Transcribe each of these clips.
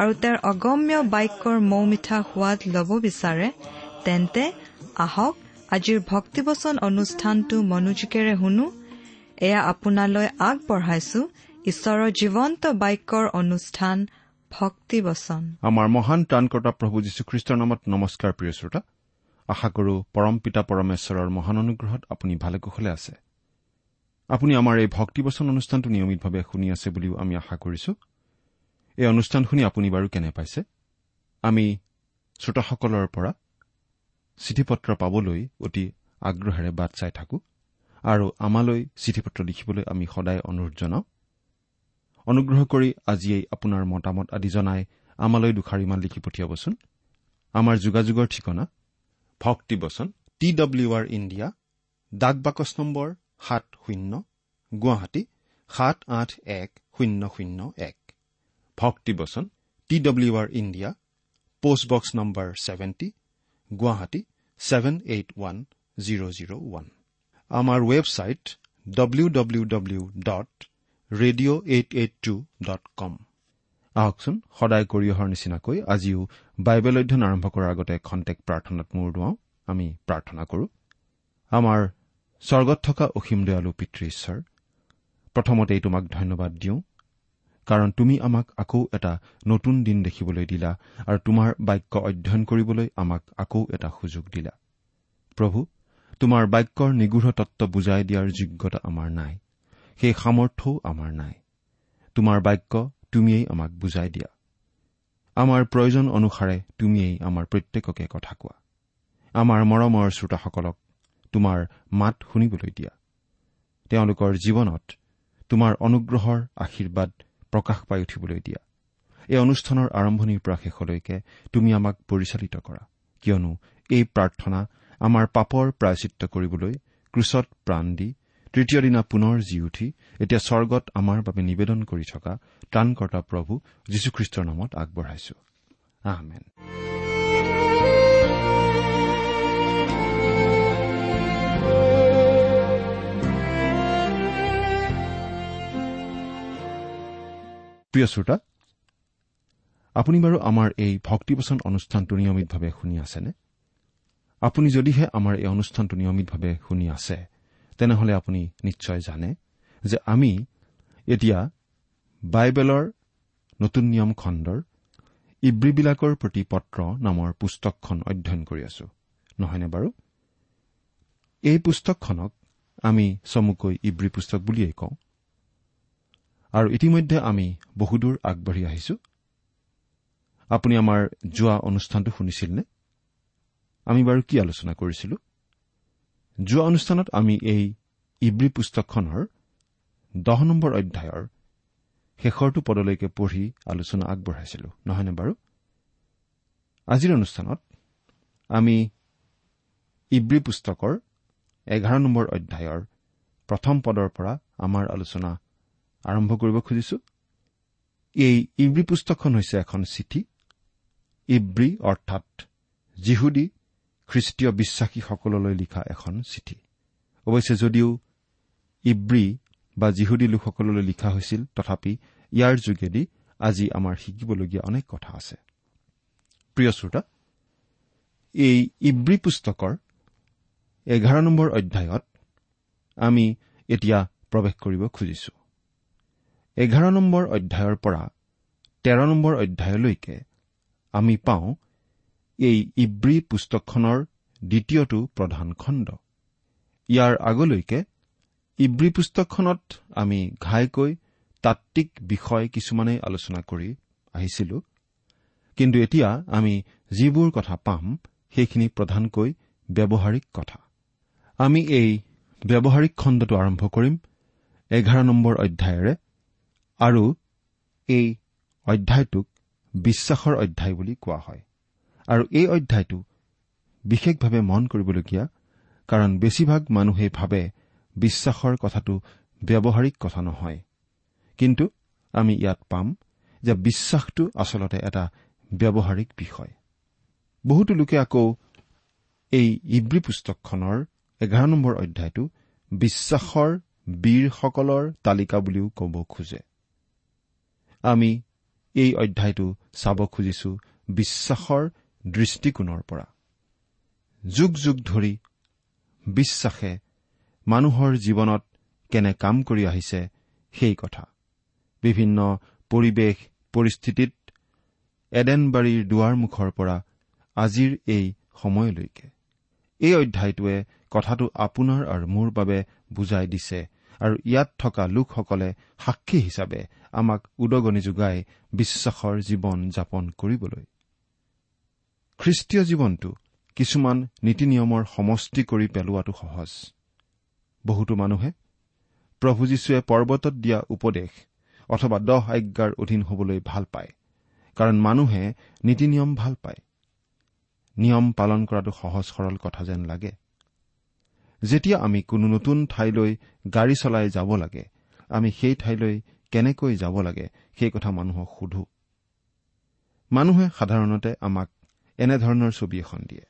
আৰু তেওঁৰ অগম্য বাক্যৰ মৌ মিঠা সোৱাদ ল'ব বিচাৰে তেন্তে আহক আজিৰ ভক্তিবচন অনুষ্ঠানটো মনোযোগেৰে শুনো। এয়া আপোনালৈ আগবঢ়াইছো ঈশ্বৰৰ জীৱন্ত বাক্যৰ অনুষ্ঠান ভক্তিবচন। আমাৰ মহান ত্ৰাণকৰ্তা প্ৰভু যীশুখ্ৰীষ্টৰ নামত নমস্কাৰ প্ৰিয় শ্ৰোতা। আশা কৰো পৰম পিতা পৰমেশ্বৰৰ মহান অনুগ্ৰহত আপুনি ভালে কুশলে আছে। আপুনি আমাৰ এই ভক্তিবচন অনুষ্ঠানটো নিয়মিতভাৱে শুনি আছে বুলিও আমি আশা কৰিছো। এই অনুষ্ঠান শুনি আপুনি বাৰু কেনে পাইছে? আমি শ্ৰোতাসকলৰ পৰা চিঠি পত্ৰ পাবলৈ অতি আগ্ৰহেৰে বাট চাই থাকো আৰু আমালৈ চিঠি পত্ৰ লিখিবলৈ আমি সদায় অনুৰোধ জনাওঁ। অনুগ্ৰহ কৰি আজিয়েই আপোনাৰ মতামত আদি জনাই আমালৈ দুষাৰিমান লিখি পঠিয়াবচোন। আমাৰ যোগাযোগৰ ঠিকনা ভক্তিবচন টি ডব্লিউ আৰ ইণ্ডিয়া ডাক বাকচ নম্বৰ সাত শূন্য গুৱাহাটী সাত আঠ এক শূন্য শূন্য এক। ভক্তিবচন T W R India post box number seventy Guwahati seven eight one zero' zero' one. আমাৰ website W W W dot radio' eight eight two dot com আহকচোন সদায় কৰি অহাৰ নিচিনাকৈ আজিও বাইবেল অধ্যয়ন আৰম্ভ কৰাৰ আগতে খন্তেক প্ৰাৰ্থনাত মূৰ দুৱাওঁ। আমি প্ৰাৰ্থনা কৰো। আমাৰ স্বৰ্গত থকা অসীম দয়ালু পিতৃ ঈশ্বৰ প্ৰথমতেই তোমাক ধন্যবাদ দিওঁ। কাৰণ তুমি আমাক আকৌ এটা নতুন দিন দেখিবলৈ দিলা আৰু তোমাৰ বাক্য অধ্যয়ন কৰিবলৈ আমাক আকৌ এটা সুযোগ দিলা। প্ৰভু তোমাৰ বাক্যৰ নিগূঢ় তত্ব বুজাই দিয়াৰ যোগ্যতা আমাৰ নাই। সেই সামৰ্থ্যও আমাৰ নাই। তোমাৰ বাক্য তুমিয়েই আমাক বুজাই দিয়া। আমাৰ প্ৰয়োজন অনুসাৰে তুমিয়েই আমাৰ প্ৰত্যেককে কথা কোৱা। আমাৰ মৰমৰ শ্ৰোতাসকলক তোমাৰ মাত শুনিবলৈ দিয়া। তেওঁলোকৰ জীৱনত তোমাৰ অনুগ্ৰহৰ আশীৰ্বাদ প্ৰকাশ পাই উঠিবলৈ দিয়া। এই অনুষ্ঠানৰ আৰম্ভণিৰ পৰা শেষলৈকে তুমি আমাক পৰিচালিত কৰা। কিয়নো এই প্ৰাৰ্থনা আমাৰ পাপৰ প্ৰায়চিত্ৰ কৰিবলৈ ক্ৰুচত প্ৰাণ দি তৃতীয় দিনা পুনৰ জি উঠি এতিয়া স্বৰ্গত আমাৰ বাবে নিবেদন কৰি থকা ত্ৰাণকৰ্তা প্ৰভু যীশুখ্ৰীষ্টৰ নামত আগবঢ়াইছো। প্ৰিয় শ্ৰোতা আপুনি বাৰু আমাৰ এই ভক্তিবচন অনুষ্ঠানটো নিয়মিতভাৱে শুনি আছেনে? আপুনি যদিহে আমাৰ এই অনুষ্ঠানটো নিয়মিতভাৱে শুনি আছে তেনেহলে আপুনি নিশ্চয় জানে যে আমি এতিয়া বাইবেলৰ নতুন নিয়ম খণ্ডৰ ইব্ৰীবিলাকৰ প্ৰতি পত্ৰ নামৰ পুস্তকখন অধ্যয়ন কৰি আছো নহয়নে বাৰু? এই পুস্তকখনক আমি চমুকৈ ইব্ৰী পুস্তক বুলিয়েই কওঁ। আৰু ইতিমধ্যে আমি বহুদূৰ আগবাঢ়ি আহিছো। আপুনি আমাৰ যোৱা অনুষ্ঠানটো শুনিছিল নে আমি বাৰু কি আলোচনা কৰিছিলো? যোৱা অনুষ্ঠানত আমি এই ইব্ৰী পুস্তকখনৰ দহ নম্বৰ অধ্যায়ৰ শেষৰটো পদলৈকে পঢ়ি আলোচনা আগবঢ়াইছিলো নহয়নে বাৰু? আজিৰ অনুষ্ঠানত আমি ইব্ৰী পুস্তকৰ এঘাৰ নম্বৰ অধ্যায়ৰ প্ৰথম পদৰ পৰা আমাৰ আলোচনা আৰম্ভ কৰিব খুজিছো। এই ইব্ৰী পুস্তকখন হৈছে এখন চিঠি। ইব্ৰী অৰ্থাৎ জিহুদী খ্ৰীষ্টীয় বিশ্বাসীসকললৈ লিখা এখন চিঠি। অৱশ্যে যদিও ইব্ৰী বা জিহুদী লোকসকললৈ লিখা হৈছিল তথাপি ইয়াৰ যোগেদি আজি আমাৰ শিকিবলগীয়া অনেক কথা আছে। প্ৰিয় শ্ৰোতা এই ইব্ৰী পুস্তকৰ এঘাৰ নম্বৰ অধ্যায়ত আমি এতিয়া প্ৰৱেশ কৰিব খুজিছো। এঘাৰ নম্বৰ অধ্যায়ৰ পৰা তেৰ নম্বৰ অধ্যায়লৈকে আমি পাওঁ এই ইব্ৰী পুস্তকখনৰ দ্বিতীয়টো প্ৰধান খণ্ড। ইয়াৰ আগলৈকে ইব্ৰী পুস্তকখনত আমি ঘাইকৈ তাত্বিক বিষয় কিছুমানেই আলোচনা কৰি আহিছিলো। কিন্তু এতিয়া আমি যিবোৰ কথা পাম সেইখিনি প্ৰধানকৈ ব্যৱহাৰিক কথা। আমি এই ব্যৱহাৰিক খণ্ডটো আৰম্ভ কৰিম। এঘাৰ নম্বৰ অধ্যায়েৰে আৰু এই অধ্যায়টোক বিশ্বাসৰ অধ্যায় বুলি কোৱা হয়। আৰু এই অধ্যায়টো বিশেষভাৱে মন কৰিবলগীয়া কাৰণ বেছিভাগ মানুহে ভাবে বিশ্বাসৰ কথাটো ব্যৱহাৰিক কথা নহয়। কিন্তু আমি ইয়াত পাম যে বিশ্বাসটো আচলতে এটা ব্যৱহাৰিক বিষয়। বহুতো লোকে আকৌ এই ইব্ৰী পুস্তকখনৰ এঘাৰ নম্বৰ অধ্যায়টো বিশ্বাসৰ বীৰসকলৰ তালিকা বুলিও ক'ব খোজে। আমি এই অধ্যায়টো চাব খুজিছো বিশ্বাসৰ দৃষ্টিকোণৰ পৰা। যুগ যুগ ধৰি বিশ্বাসে মানুহৰ জীৱনত কেনে কাম কৰি আহিছে সেই কথা। বিভিন্ন পৰিৱেশ পৰিস্থিতিত এডেনবাৰীৰ দুৱাৰমুখৰ পৰা আজিৰ এই সময়লৈকে। এই অধ্যায়টোৱে কথাটো আপোনাৰ আৰু মোৰ বাবে বুজাই দিছে আৰু ইয়াত থকা লোকসকলে সাক্ষী হিচাপে আমাক উদগনি যোগাই বিশ্বাসৰ জীৱন যাপন কৰিবলৈ। খ্ৰীষ্টীয় জীৱনটো কিছুমান নীতি নিয়মৰ সমষ্টি কৰি পেলোৱাটো সহজ। বহুতো মানুহে প্ৰভু যীশুৱে পৰ্বতত দিয়া উপদেশ অথবা দহ আজ্ঞাৰ অধীন হবলৈ ভাল পায় কাৰণ মানুহে নীতি নিয়ম ভাল পায়। নিয়ম পালন কৰাটো সহজ সৰল কথা যেন লাগে। যেতিয়া আমি কোনো নতুন ঠাইলৈ গাড়ী চলাই যাব লাগে আমি সেই ঠাইলৈ কেনেকৈ যাব লাগে সেই কথা মানুহক সোধো। মানুহে সাধাৰণতে আমাক এনেধৰণৰ ছবি এখন দিয়ে।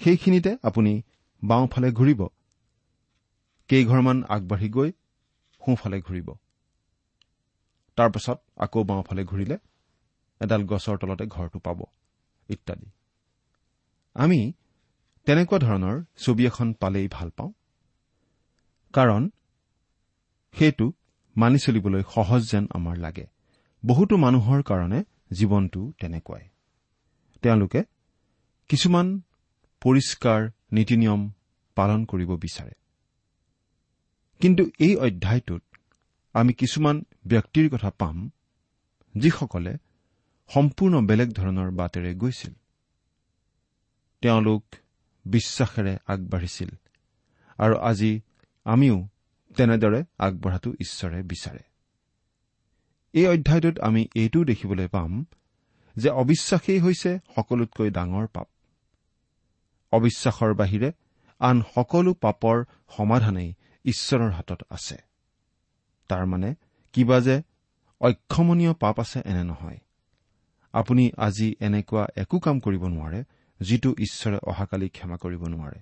সেইখিনিতে আপুনি বাওঁফালে ঘূৰিব। কেইঘৰমান আগবাঢ়ি গৈ সোঁফালে ঘূৰিব। তাৰ পাছত আকৌ বাওঁফালে ঘূৰিলে এডাল গছৰ তলতে ঘৰটো পাব ইত্যাদি। আমি তেনেকুৱা ধৰণৰ ছবি এখন পালেই ভাল পাওঁ। কাৰণ সেইটো মানি চলিবলৈ সহজ যেন আমাৰ লাগে। বহুতো মানুহৰ কাৰণে জীৱনটো তেনেকুৱাই। তেওঁলোকে কিছুমান পৰিষ্কাৰ নীতি নিয়ম পালন কৰিব বিচাৰে। কিন্তু এই অধ্যায়টোত আমি কিছুমান ব্যক্তিৰ কথা পাম যিসকলে সম্পূৰ্ণ বেলেগ ধৰণৰ বাটেৰে গৈছিল। তেওঁলোক বিশ্বাসেৰে আগবাঢ়িছিল। আৰু আজি আমিও তেনেদৰে আগবঢ়াটো ঈশ্বৰে বিচাৰে। এই অধ্যায়টোত আমি এইটোও দেখিবলৈ পাম যে অবিশ্বাসেই হৈছে সকলোতকৈ ডাঙৰ পাপ। অবিশ্বাসৰ বাহিৰে আন সকলো পাপৰ সমাধানেই ঈশ্বৰৰ হাতত আছে। তাৰমানে কিবা যে অক্ষমনীয় পাপ আছে এনে নহয়। আপুনি আজি এনেকুৱা একো কাম কৰিব নোৱাৰে যিটো ঈশ্বৰে অহাকালি ক্ষমা কৰিব নোৱাৰে।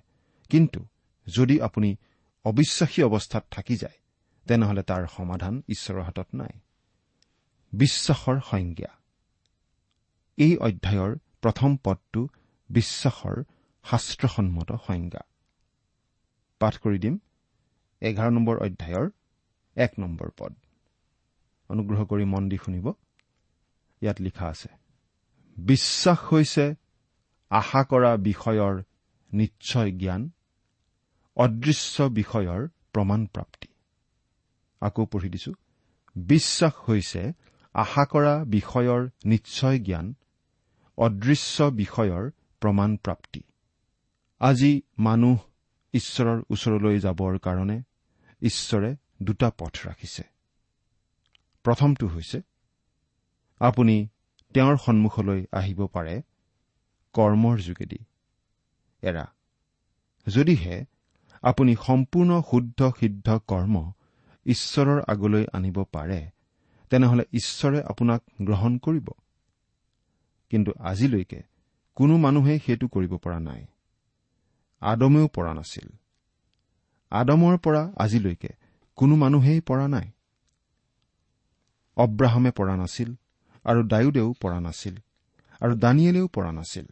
কিন্তু যদি আপুনি অবিশ্বাসী অৱস্থাত থাকি যায় তেনেহলে তাৰ সমাধান ঈশ্বৰৰ হাতত নাই। বিশ্বাসৰ সংজ্ঞা। এই অধ্যায়ৰ প্ৰথম পদটো বিশ্বাসৰ শাস্ত্ৰসন্মত সংজ্ঞা। পাঠ কৰি দিম। এঘাৰ নম্বৰ অধ্যায়ৰ এক নম্বৰ পদ। অনুগ্ৰহ কৰি মন দি শুনিব। ইয়াত লিখা আছে বিশ্বাস হৈছে আশা কৰা বিষয়ৰ নিশ্চয় জ্ঞান অদৃশ্য বিষয়ৰ প্ৰমাণ প্ৰাপ্তি আকৌ পঢ়ি দিছো বিশ্বাস হৈছে আশা কৰা বিষয়ৰ নিশ্চয় জ্ঞান অদৃশ্য বিষয়ৰ প্ৰমাণ প্ৰাপ্তি আজি মানুহ ঈশ্বৰৰ ওচৰলৈ যাবৰ কাৰণে ঈশ্বৰে দুটা পথ ৰাখিছে। প্ৰথমটো হৈছে আপুনি তেওঁৰ সন্মুখলৈ আহিব পাৰে কৰ্মৰ যোগেদি। এৰা যদিহে আপুনি সম্পূৰ্ণ শুদ্ধ সিদ্ধ কৰ্ম ঈশ্বৰৰ আগলৈ আনিব পাৰে তেনেহলে ঈশ্বৰে আপোনাক গ্ৰহণ কৰিব। কিন্তু আজিলৈকে কোনো মানুহে সেইটো কৰিব পৰা নাই। আদমেও পৰা নাছিল। আদমৰ পৰা আজিলৈকে কোনো মানুহেই পৰা নাই। অব্ৰাহামে পৰা নাছিল আৰু ডায়ুদেও পৰা নাছিল আৰু দানিয়েলেও পৰা নাছিল।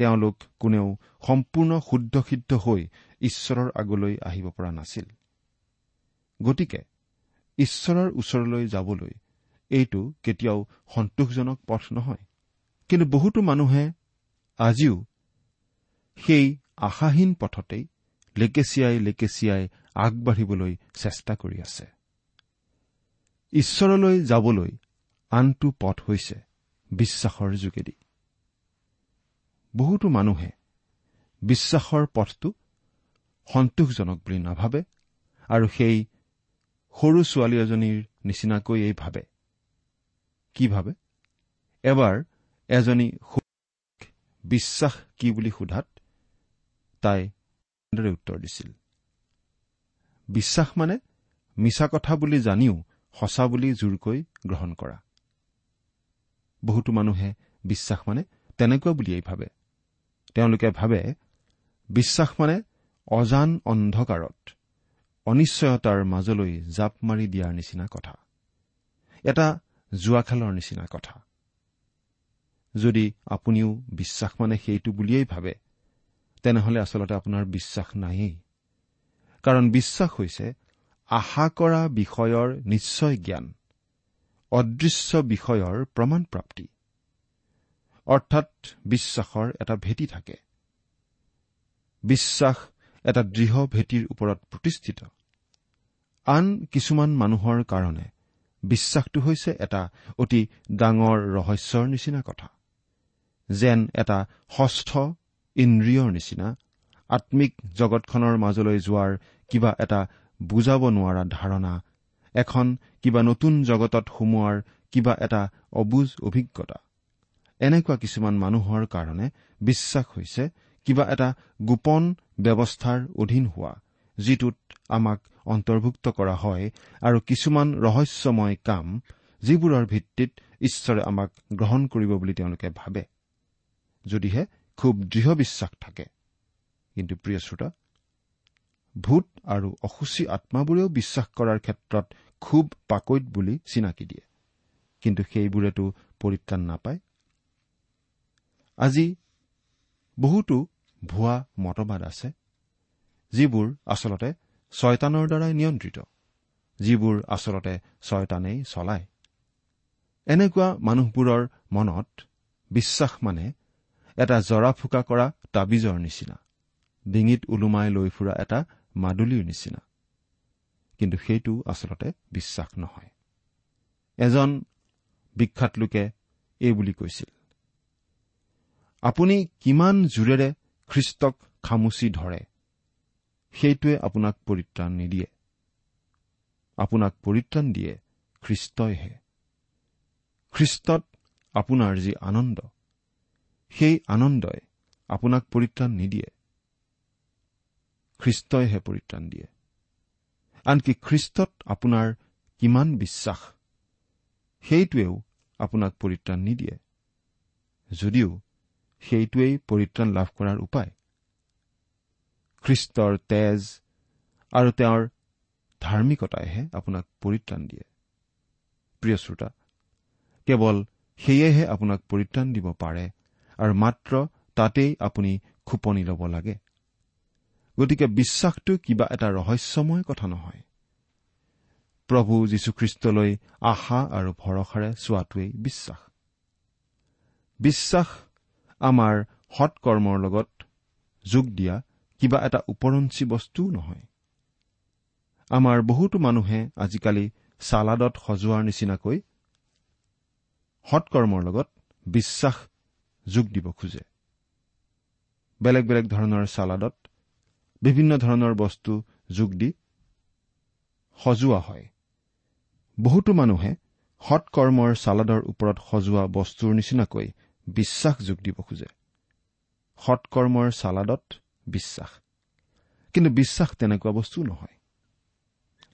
তেওঁলোক কোনেও সম্পূৰ্ণ শুদ্ধ সিদ্ধ হৈ ঈশ্বৰৰ আগলৈ আহিব পৰা নাছিল। গতিকে ঈশ্বৰৰ ওচৰলৈ যাবলৈ এইটো কেতিয়াও সন্তোষজনক পথ নহয়। কিন্তু বহুতো মানুহে আজিও সেই আশাহীন পথতেই লেকেচিয়াই লেকেচিয়াই আগবাঢ়িবলৈ চেষ্টা কৰি আছে। ঈশ্বৰলৈ যাবলৈ আনটো পথ হৈছে বিশ্বাসৰ যোগেদি। বহুতো মানুহে বিশ্বাসৰ পথটো সন্তোষজনক বুলি নাভাবে আৰু সেই সৰু ছোৱালী এজনীৰ নিচিনাকৈ এই ভাবে। কি ভাবে? এবাৰ এজনী বিশ্বাস কি বুলি সোধাত তাই এনেদৰে উত্তৰ দিছিল। বিশ্বাস মানে মিছা কথা বুলি জানিও সঁচা বুলি জোৰকৈ গ্ৰহণ কৰা। বহুতো মানুহে বিশ্বাস মানে তেনেকুৱা বুলিয়েই ভাবে। তেওঁলোকে ভাবে বিশ্বাস মানে অজান অন্ধকাৰত অনিশ্চয়তাৰ মাজলৈ জাপ মাৰি দিয়াৰ নিচিনা কথা। এটা জোৱা খেলৰ নিচিনা কথা। যদি আপুনিও বিশ্বাস মানে সেইটো বুলিয়েই ভাবে তেনেহলে আচলতে আপোনাৰ বিশ্বাস নায়েই। কাৰণ বিশ্বাস হৈছে আশা কৰা বিষয়ৰ নিশ্চয় জ্ঞান অদৃশ্য বিষয়ৰ প্ৰমাণ প্ৰাপ্তি অৰ্থাৎ বিশ্বাসৰ এটা ভেটি থাকে। বিশ্বাস এটা দৃঢ় ভেটিৰ ওপৰত প্ৰতিষ্ঠিত। আন কিছুমান মানুহৰ কাৰণে বিশ্বাসটো হৈছে এটা অতি ডাঙৰ ৰহস্যৰ নিচিনা কথা যেন এটা ষষ্ঠ ইন্দ্ৰিয়ৰ নিচিনা আম্মিক জগতখনৰ মাজলৈ যোৱাৰ কিবা এটা বুজাব নোৱাৰা ধাৰণা এখন কিবা নতুন জগতত সোমোৱাৰ কিবা এটা অবুজ অভিজ্ঞতা। এনেকুৱা কিছুমান মানুহৰ কাৰণে বিশ্বাস হৈছে কিবা এটা গোপন ব্যৱস্থাৰ অধীন হোৱা যিটোত আমাক অন্তৰ্ভুক্ত কৰা হয় আৰু কিছুমান ৰহস্যময় কাম যিবোৰৰ ভিত্তিত ঈশ্বৰে আমাক গ্ৰহণ কৰিব বুলি তেওঁলোকে ভাবে যদিহে খুব দৃঢ় বিশ্বাস থাকে। কিন্তু প্ৰিয় শ্ৰোতা ভূত আৰু অসুচী আত্মাবোৰেও বিশ্বাস কৰাৰ ক্ষেত্ৰত খুব পাকৈত বুলি চিনাকি দিয়ে কিন্তু সেইবোৰেতো পৰিত্ৰাণ নাপায়। আজি বহুতো ভুৱা মতবাদ আছে যিবোৰ আচলতে ছয়তানৰ দ্বাৰাই নিয়ন্ত্ৰিত যিবোৰ আচলতে ছয়তানেই চলায়। এনেকুৱা মানুহবোৰৰ মনত বিশ্বাস মানে এটা জৰা ফুকা কৰা তাবিজৰ নিচিনা ডিঙিত ওলোমাই লৈ ফুৰা এটা মাদুলীৰ নিচিনা। কিন্তু সেইটো আচলতে বিশ্বাস নহয়। এজন বিখ্যাত লোকে এই বুলি কৈছিল আপুনি কিমান জোৰেৰে খ্ৰীষ্টক খামুচি ধৰে সেইটোৱে আপোনাক পৰিত্ৰাণ নিদিয়ে। আপোনাক পৰিত্ৰাণ দিয়ে খ্ৰীষ্টইহে। খ্ৰীষ্টত আপোনাৰ যি আনন্দ সেই আনন্দই আপোনাক পৰিত্ৰাণ নিদিয়ে। খ্ৰীষ্টইহে পৰিত্ৰাণ দিয়ে। আনকি খ্ৰীষ্টত আপোনাৰ কিমান বিশ্বাস সেইটোৱেও আপোনাক পৰিত্ৰাণ নিদিয়ে। যদিও সেইটোৱেই পৰিত্ৰাণ লাভ কৰাৰ উপায়। খ্ৰীষ্টৰ তেজ আৰু তেওঁৰ ধাৰ্মিকতাইহে আপোনাক পৰিত্ৰাণ দিয়ে। প্ৰিয় শ্ৰোতা কেৱল সেয়েহে আপোনাক পৰিত্ৰাণ দিব পাৰে আৰু মাত্ৰ তাতেই আপুনি খোপনি ল'ব লাগে। গতিকে বিশ্বাসটো কিবা এটা ৰহস্যময় কথা নহয়। প্ৰভু যীশুখ্ৰীষ্টলৈ আশা আৰু ভৰসাৰে চোৱাটোৱেই বিশ্বাস। বিশ্বাস আমাৰ সৎকৰ্মৰ লগত যোগ দিয়া কিবা এটা ওপৰঞ্চি বস্তুও নহয়। আমাৰ বহুতো মানুহে আজিকালি চালাদত সজোৱাৰ নিচিনাকৈ সৎকৰ্মৰ লগত বিশ্বাস যোগ দিব খোজে। বেলেগ বেলেগ ধৰণৰ চালাদত বিভিন্ন ধৰণৰ বস্তু যোগ দি সজোৱা হয়। বহুতো মানুহে সৎকৰ্মৰ চালাদৰ ওপৰত সজোৱা বস্তুৰ নিচিনাকৈ বিশ্বাস যোগ দিব খোজে সৎকৰ্মৰ চালাদত বিশ্বাস। কিন্তু বিশ্বাস তেনেকুৱা বস্তু নহয়।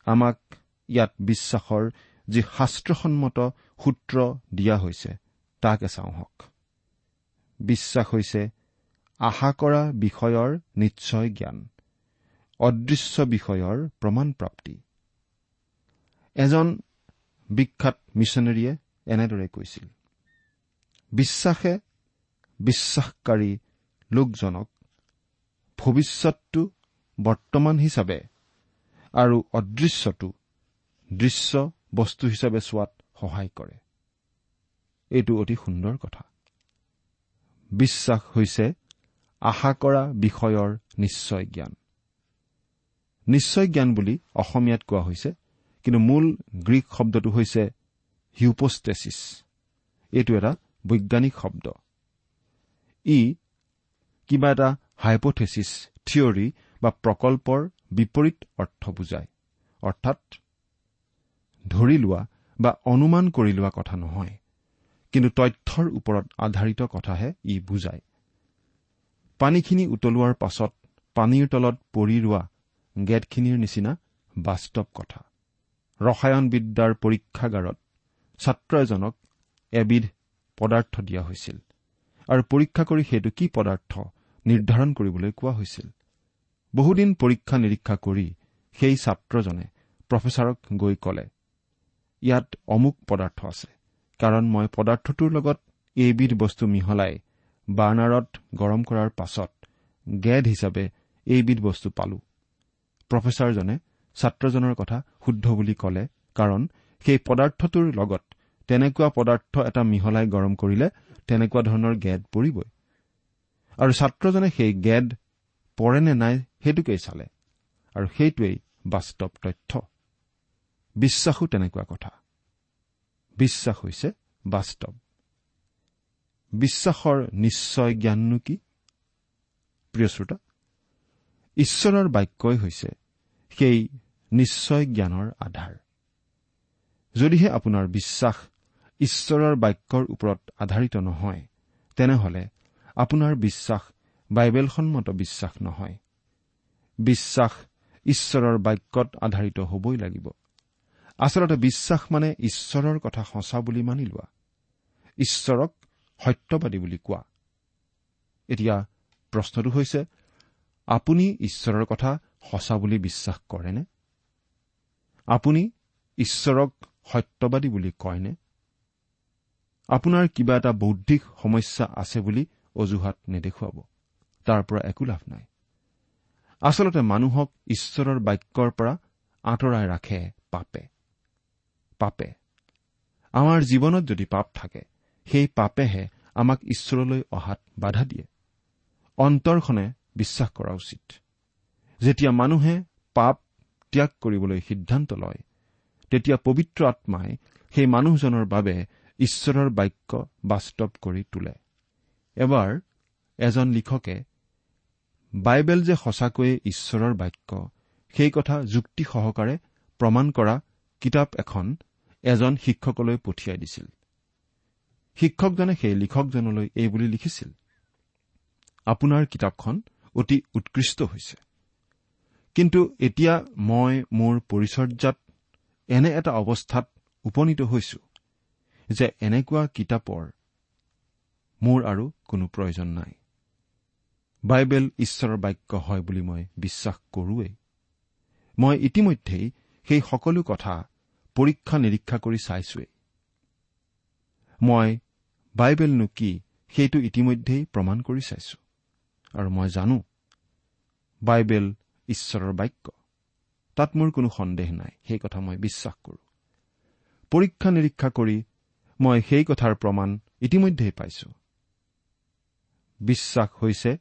আমাক ইয়াত বিশ্বাসৰ যি শাস্ত্ৰসন্মত সূত্ৰ দিয়া হৈছে তাকে চাওঁ হওক। বিশ্বাস হৈছে আশা কৰা বিষয়ৰ নিশ্চয় জ্ঞান অদৃশ্য বিষয়ৰ প্ৰমাণ প্ৰাপ্তি এজন বিখ্যাত মিছনেৰীয়ে এনেদৰে কৈছিল। বিশ্বাসে বিশ্বাসকাৰী লোকজনক ভৱিষ্যতটো বৰ্তমান হিচাপে আৰু অদৃশ্যটো দৃশ্য বস্তু হিচাপে চোৱাত সহায় কৰে। এইটো অতি সুন্দৰ কথা। বিশ্বাস হৈছে আশা কৰা বিষয়ৰ নিশ্চয় জ্ঞান। নিশ্চয় জ্ঞান বুলি অসমীয়াত কোৱা হৈছে কিন্তু মূল গ্ৰীক শব্দটো হৈছে হিউপষ্টেচিছ। এইটো এটা বৈজ্ঞানিক শব্দ। ই কিবা এটা হাইপথেচিছ থিয়ৰী বা প্ৰকল্পৰ বিপৰীত অৰ্থ বুজায়। অৰ্থাৎ ধৰি লোৱা বা অনুমান কৰি লোৱা কথা নহয় কিন্তু তথ্যৰ ওপৰত আধাৰিত কথাহে ই বুজায়। পানীখিনি উতলোৱাৰ পাছত পানীৰ তলত পৰি ৰোৱা গেটখিনিৰ নিচিনা বাস্তৱ কথা। ৰসায়নবিদ্যাৰ পৰীক্ষাগাৰত ছাত্ৰ এজনক এবিধ পদাৰ্থ দিয়া হৈছিল। আৰু পৰীক্ষা কৰি সেইটো কি পদাৰ্থ নিৰ্ধাৰণ কৰিবলৈ কোৱা হৈছিল। বহুদিন পৰীক্ষা নিৰীক্ষা কৰি সেই ছাত্ৰজনে প্ৰফেচাৰক গৈ কলে ইয়াত অমুক পদাৰ্থ আছে। কাৰণ মই পদাৰ্থটোৰ লগত এইবিধ বস্তু মিহলাই বাৰ্ণাৰত গৰম কৰাৰ পাছত গেদ হিচাপে এইবিধ বস্তু পালো। প্ৰফেচাৰজনে ছাত্ৰজনৰ কথা শুদ্ধ বুলি কলে কাৰণ সেই পদাৰ্থটোৰ লগত তেনেকুৱা পদাৰ্থ এটা মিহলাই গৰম কৰিলে তেনেকুৱা ধৰণৰ গেদ পৰিবই। আৰু ছাত্ৰজনে সেই গেদ পৰে নে নাই সেইটোকেই চালে। আৰু সেইটোৱেই বাস্তৱ তথ্য। বিশ্বাসো তেনেকুৱা কথা। বিশ্বাস হৈছে বাস্তৱ। বিশ্বাসৰ নিশ্চয় জ্ঞাননো কি? প্ৰিয় শ্ৰোতা ঈশ্বৰৰ বাক্যই হৈছে সেই নিশ্চয় জ্ঞানৰ আধাৰ। যদিহে আপোনাৰ বিশ্বাস ঈশ্বৰৰ বাক্যৰ ওপৰত আধাৰিত নহয়। তেনেহলে আপোনাৰ বিশ্বাস বাইবেলসন্মত বিশ্বাস নহয়। বিশ্বাস ঈশ্বৰৰ বাক্যত আধাৰিত হবই লাগিব। আচলতে বিশ্বাস মানে ঈশ্বৰৰ কথা সঁচা বুলি মানি লোৱা। ঈশ্বৰক সত্যবাদী বুলি কোৱা। এতিয়া প্ৰশ্নটো হৈছে আপুনি ঈশ্বৰৰ কথা সঁচা বুলি বিশ্বাস কৰেনে? আপুনি ঈশ্বৰক সত্যবাদী বুলি কয়নে? আপোনাৰ কিবা এটা বৌদ্ধিক সমস্যা আছে বুলি অজুহাত নেদেখুৱাব। তাৰ পৰা একো লাভ নাই। আচলতে মানুহক ঈশ্বৰৰ বাক্যৰ পৰা আঁতৰাই ৰাখে পাপে। পাপে। আমাৰ জীৱনত যদি পাপ থাকে সেই পাপেহে আমাক ঈশ্বৰলৈ অহাত বাধা দিয়ে। অন্তৰখনে বিশ্বাস কৰা উচিত। যেতিয়া মানুহে পাপ ত্যাগ কৰিবলৈ সিদ্ধান্ত লয় তেতিয়া পবিত্ৰ আত্মাই সেই মানুহজনৰ বাবে ঈশ্বৰৰ বাক্য বাস্তৱ কৰি তোলে। এবাৰ এজন লিখকে বাইবেল যে সঁচাকৈয়ে ঈশ্বৰৰ বাক্য সেই কথা যুক্তি সহকাৰে প্ৰমাণ কৰা কিতাপ এখন এজন শিক্ষকলৈ পঠিয়াই দিছিল। শিক্ষকজনে সেই লিখকজনলৈ এই বুলি লিখিছিল আপোনাৰ কিতাপখন অতি উৎকৃষ্ট হৈছে। কিন্তু এতিয়া মই মোৰ পৰিচৰ্যাত এনে এটা অৱস্থাত উপনীত হৈছো। যে এনেকুৱা কিতাপৰ মোৰ আৰু কোনো প্ৰয়োজন নাই। বাইবেল ঈশ্বৰৰ বাক্য হয় বুলি মই বিশ্বাস কৰোৱেই। মই ইতিমধ্যেই সেই সকলো কথা পৰীক্ষা নিৰীক্ষা কৰি চাইছোৱেই। মই বাইবেলনো কি সেইটো ইতিমধ্যেই প্ৰমাণ কৰি চাইছো। আৰু মই জানো বাইবেল ঈশ্বৰৰ বাক্য। তাত মোৰ কোনো সন্দেহ নাই সেই কথা মই বিশ্বাস কৰো। পৰীক্ষা নিৰীক্ষা কৰি মই সেই কথাৰ প্ৰমাণ ইতিমধ্যেই পাইছো। বিশ্বাস হৈছে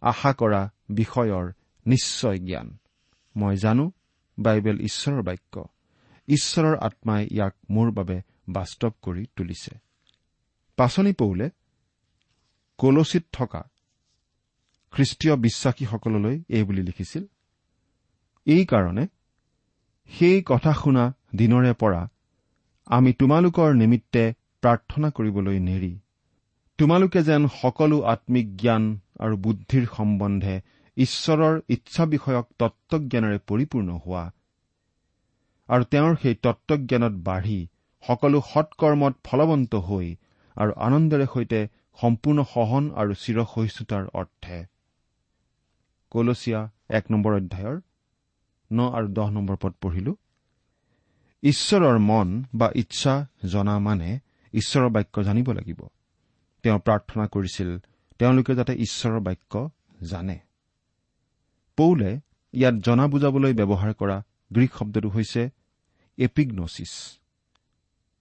আশা কৰা বিষয়ৰ নিশ্চয় জ্ঞান। মই জানো বাইবেল ঈশ্বৰৰ বাক্য। ঈশ্বৰৰ আত্মাই ইয়াক মোৰ বাবে বাস্তৱ কৰি তুলিছে। পাচনি পৌলে কলচিত থকা খ্ৰীষ্টীয় বিশ্বাসীসকললৈ এই বুলি লিখিছিল এইকাৰণে সেই কথা শুনা দিনৰে পৰা আমি তোমালোকৰ নিমিত্তে প্ৰাৰ্থনা কৰিবলৈ নেৰি। তোমালোকে যেন সকলো আম্মিক জ্ঞান আৰু বুদ্ধিৰ সম্বন্ধে ঈশ্বৰৰ ইচ্ছা বিষয়ক তত্বজ্ঞানেৰে পৰিপূৰ্ণ হোৱা। আৰু তেওঁৰ সেই তত্বজ্ঞানত বাঢ়ি সকলো সৎকৰ্মত ফলৱন্ত হৈ আৰু আনন্দেৰে সৈতে সম্পূৰ্ণ সহন আৰু চিৰসহিষ্ণুতাৰ অৰ্থে। কলচীয়া এক নম্বৰ অধ্যায়ৰ ন আৰু দহ নম্বৰ পদ পঢ়িলো। ঈশ্বৰৰ মন বা ইচ্ছা জনা মানে ঈশ্বৰৰ বাক্য জানিব লাগিব। তেওঁ প্ৰাৰ্থনা কৰিছিল তেওঁলোকে যাতে ঈশ্বৰৰ বাক্য জানে। পৌলে ইয়াত জনা বুজাবলৈ ব্যৱহাৰ কৰা গ্ৰীক শব্দটো হৈছে এপিগ্নচিছ।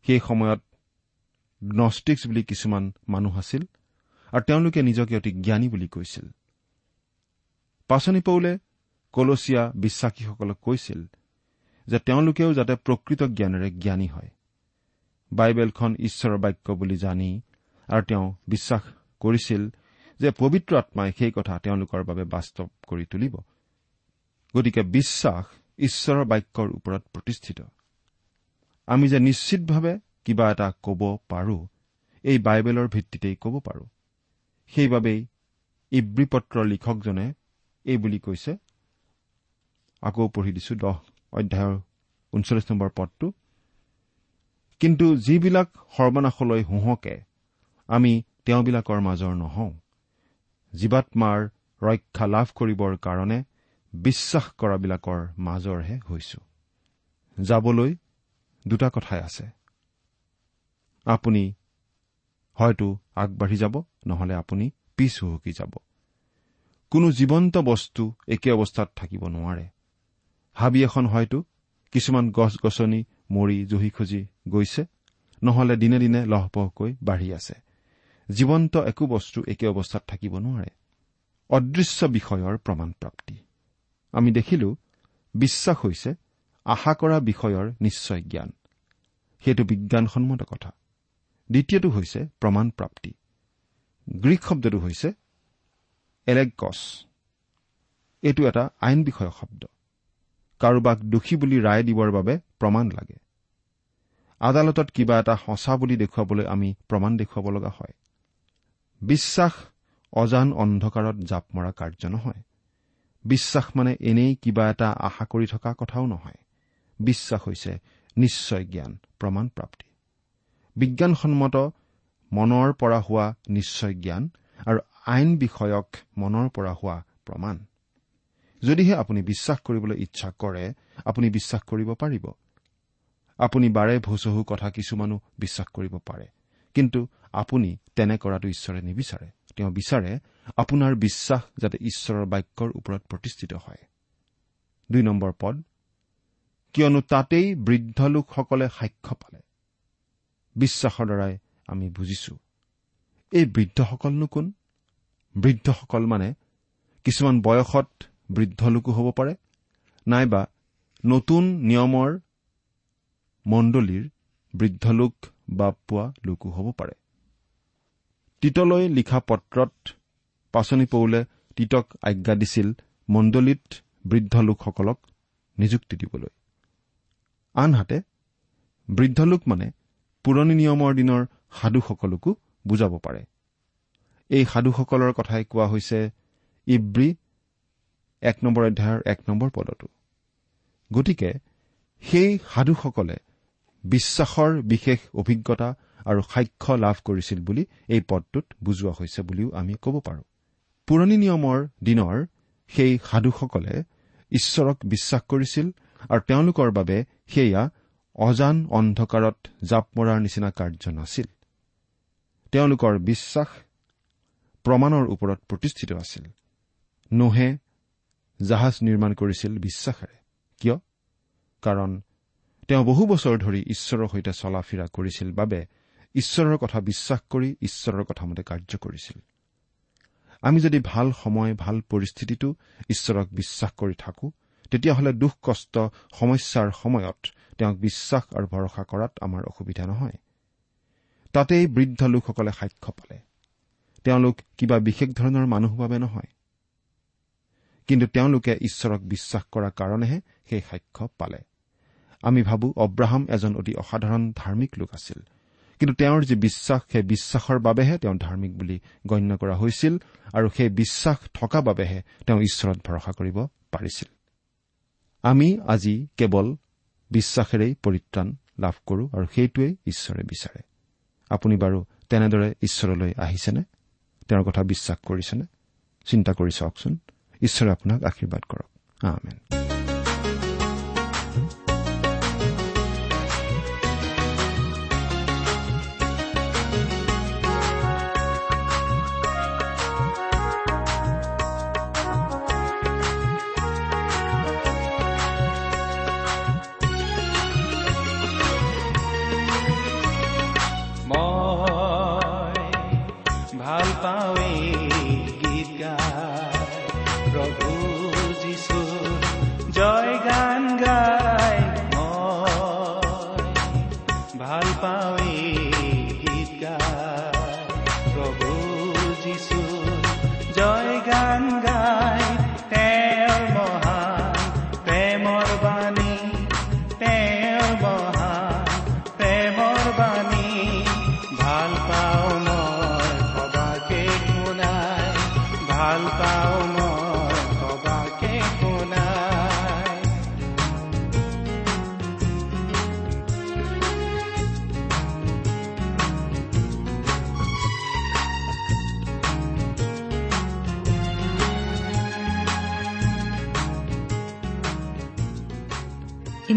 সেই সময়ত গ্নষ্টিক্স বুলি কিছুমান মানুহ আছিল আৰু তেওঁলোকে নিজকে অতি জ্ঞানী বুলি কৈছিল। পাচনি পৌলে কলচীয়া বিশ্বাসীসকলক কৈছিল যে তেওঁলোকেও যাতে প্ৰকৃত জ্ঞানেৰে জ্ঞানী হয়। বাইবেলখন ঈশ্বৰৰ বাক্য বুলি জানি আৰু তেওঁ বিশ্বাস কৰিছিল যে পবিত্ৰ আত্মাই সেই কথা তেওঁলোকৰ বাবে বাস্তৱ কৰি তুলিব। গতিকে বিশ্বাস ঈশ্বৰৰ বাক্যৰ ওপৰত প্ৰতিষ্ঠিত। আমি যে নিশ্চিতভাৱে কিবা এটা ক'ব পাৰো এই বাইবেলৰ ভিত্তিতেই ক'ব পাৰো। সেইবাবেই ইব্ৰী পত্ৰৰ লিখকজনে এই বুলি কৈছে। আকৌ পঢ়ি দিছো দহ অধ্যায়ৰ ঊনচল্লিছ নম্বৰ পদটো কিন্তু যিবিলাক সৰ্বনাশলৈ হুহকে আমি তেওঁবিলাকৰ মাজৰ নহওঁ। জীৱাত্মাৰ ৰক্ষা লাভ কৰিবৰ কাৰণে বিশ্বাস কৰাবিলাকৰ মাজৰহে হৈছো। যাবলৈ দুটা কথাই আছে। আপুনি হয়তো আগবাঢ়ি যাব নহলে আপুনি পিছ হুহকি যাব। কোনো জীৱন্ত বস্তু একে অৱস্থাত থাকিব নোৱাৰে। হাবি এখন হয়তো কিছুমান গছ গছনি মৰি জহি খজি গৈছে। নহলে দিনে দিনে লহপহকৈ বাঢ়ি আছে। জীৱন্ত একো বস্তু একে অৱস্থাত থাকিব নোৱাৰে। অদৃশ্য বিষয়ৰ প্ৰমাণ প্ৰাপ্তি আমি দেখিলো বিশ্বাস হৈছে আশা কৰা বিষয়ৰ নিশ্চয় জ্ঞান। সেইটো বিজ্ঞানসন্মত কথা। দ্বিতীয়টো হৈছে প্ৰমাণ প্ৰাপ্তি গ্ৰীক শব্দটো হৈছে এলেগছ এইটো এটা আইন বিষয়ক শব্দ। কাৰোবাক দোষী বুলি ৰায় দিবৰ বাবে প্ৰমাণ লাগে। আদালতত কিবা এটা সঁচা বুলি দেখুৱাবলৈ আমি প্ৰমাণ দেখুৱাব লগা হয়। বিশ্বাস অজান অন্ধকাৰত জাপ মৰা কাৰ্য নহয়। বিশ্বাস মানে এনেই কিবা এটা আশা কৰি থকা কথাও নহয়। বিশ্বাস হৈছে নিশ্চয় জ্ঞান প্ৰমাণ প্ৰাপ্তি। বিজ্ঞানসন্মত মনৰ পৰা হোৱা নিশ্চয় জ্ঞান আৰু আইন বিষয়ক মনৰ পৰা হোৱা প্ৰমাণ। যদিহে আপুনি বিশ্বাস কৰিবলৈ ইচ্ছা কৰে আপুনি বিশ্বাস কৰিব পাৰিব। আপুনি বাৰে ভোচহু কথা কিছুমানো বিশ্বাস কৰিব পাৰে। কিন্তু আপুনি তেনে কৰাটো ঈশ্বৰে নিবিচাৰে। তেওঁ বিচাৰে আপোনাৰ বিশ্বাস যাতে ঈশ্বৰৰ বাক্যৰ ওপৰত প্ৰতিষ্ঠিত হয়। দুই নম্বৰ পদ কিয়নো তাতেই বৃদ্ধ লোকসকলে সাক্ষ্য পালে। বিশ্বাসৰ দ্বাৰাই আমি বুজিছো এই বৃদ্ধসকলনো কোন? বৃদ্ধসকল মানে কিছুমান বয়সত বৃদ্ধ লোকো হ'ব পাৰে নাইবা নতুন নিয়মৰ মণ্ডলীৰ বৃদ্ধ লোক বা পোৱা লোকো হ'ব পাৰে। তীতলৈ লিখা পত্ৰত পাচনি পৌলে তীতক আজ্ঞা দিছিল মণ্ডলীত বৃদ্ধ লোকসকলক নিযুক্তি দিবলৈ। আনহাতে বৃদ্ধ লোক মানে পুৰণি নিয়মৰ দিনৰ সাধুসকলকো বুজাব পাৰে। এই সাধুসকলৰ কথাই কোৱা হৈছে ইব্ৰী এক নম্বৰ অধ্যায়ৰ এক নম্বৰ পদতো গতিকে সেই সাধুসকলে বিশ্বাসৰ বিশেষ অভিজ্ঞতা আৰু সাক্ষ্য লাভ কৰিছিল বুলি এই পদটোত বুজোৱা হৈছে বুলিও আমি ক'ব পাৰোঁ। পুৰণি নিয়মৰ দিনৰ সেই সাধুসকলে ঈশ্বৰক বিশ্বাস কৰিছিল আৰু তেওঁলোকৰ বাবে সেয়া অজান অন্ধকাৰত জাপ মৰাৰ নিচিনা কাৰ্য নাছিল। তেওঁলোকৰ বিশ্বাস প্ৰমাণৰ ওপৰত প্ৰতিষ্ঠিত আছিল। নোহে জাহাজ নিৰ্মাণ কৰিছিল বিশ্বাসেৰে। কিয়? কাৰণ তেওঁ বহু বছৰ ধৰি ঈশ্বৰৰ সৈতে চলা ফিৰা কৰিছিল বাবে ঈশ্বৰৰ কথা বিশ্বাস কৰি ঈশ্বৰৰ কথামতে কাৰ্য কৰিছিল। আমি যদি ভাল সময় ভাল পৰিস্থিতিটো ঈশ্বৰক বিশ্বাস কৰি থাকো তেতিয়াহ'লে দুখ কষ্ট সমস্যাৰ সময়ত তেওঁক বিশ্বাস আৰু ভৰসা কৰাত আমাৰ অসুবিধা নহয়। তাতেই বৃদ্ধ লোকসকলে সাক্ষ্য পালে। তেওঁলোক কিবা বিশেষ ধৰণৰ মানুহ বাবে নহয়। কিন্তু তেওঁলোকে ঈশ্বৰক বিশ্বাস কৰাৰ কাৰণেহে সেই সাক্ষ্য পালে। আমি ভাবো অব্ৰাহাম এজন অতি অসাধাৰণ ধাৰ্মিক লোক আছিল। কিন্তু তেওঁৰ যি বিশ্বাস সেই বিশ্বাসৰ বাবেহে তেওঁ ধাৰ্মিক বুলি গণ্য কৰা হৈছিল আৰু সেই বিশ্বাস থকা বাবেহে তেওঁ ঈশ্বৰত ভৰসা কৰিব পাৰিছিল। আমি আজি কেৱল বিশ্বাসেৰেই পৰিত্ৰাণ লাভ কৰো আৰু সেইটোৱেই ঈশ্বৰে বিচাৰে। আপুনি বাৰু তেনেদৰে ঈশ্বৰলৈ আহিছেনে? তেওঁৰ কথা বিশ্বাস কৰিছেনে? চিন্তা কৰি চাওকচোন। ঈশ্বৰে আপোনাক আশীৰ্বাদ কৰক। ভাল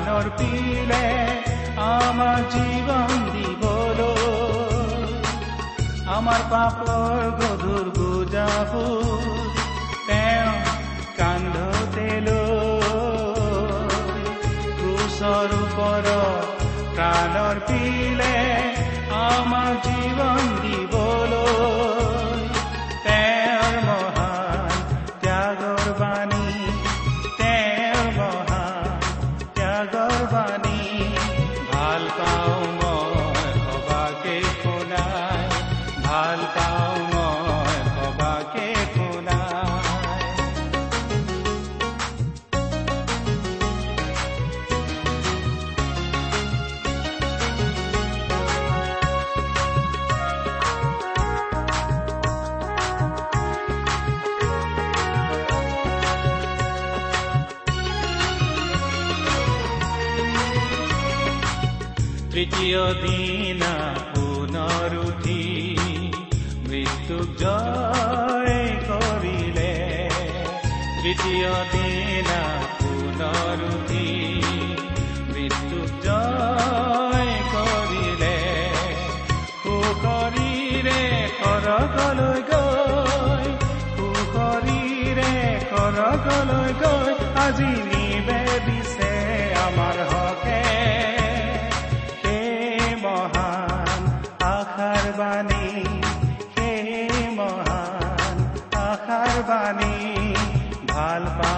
কুশৰ ওপৰত প্ৰাণৰ পিলে আমাৰ জীৱন দিবলৈ আমাৰ পাপৰ গধুৰ বুজাবোৰ তেওঁ কান্ধতে লৈ কুশৰ ওপৰত প্ৰাণৰ পিলে আমাৰ জীৱন দিবলৈ তৃতীয় দিনা পুনৰ উঠি মৃত্যুক জয় কৰিলে তৃতীয় দিনা পুনৰ উঠি মৃত্যুক জয় কৰিলে সুশৰীৰে সৰগলৈ গৈ সুশৰীৰে সৰগলৈ গৈ আজি নিবেদিছে আমাৰ হকে। al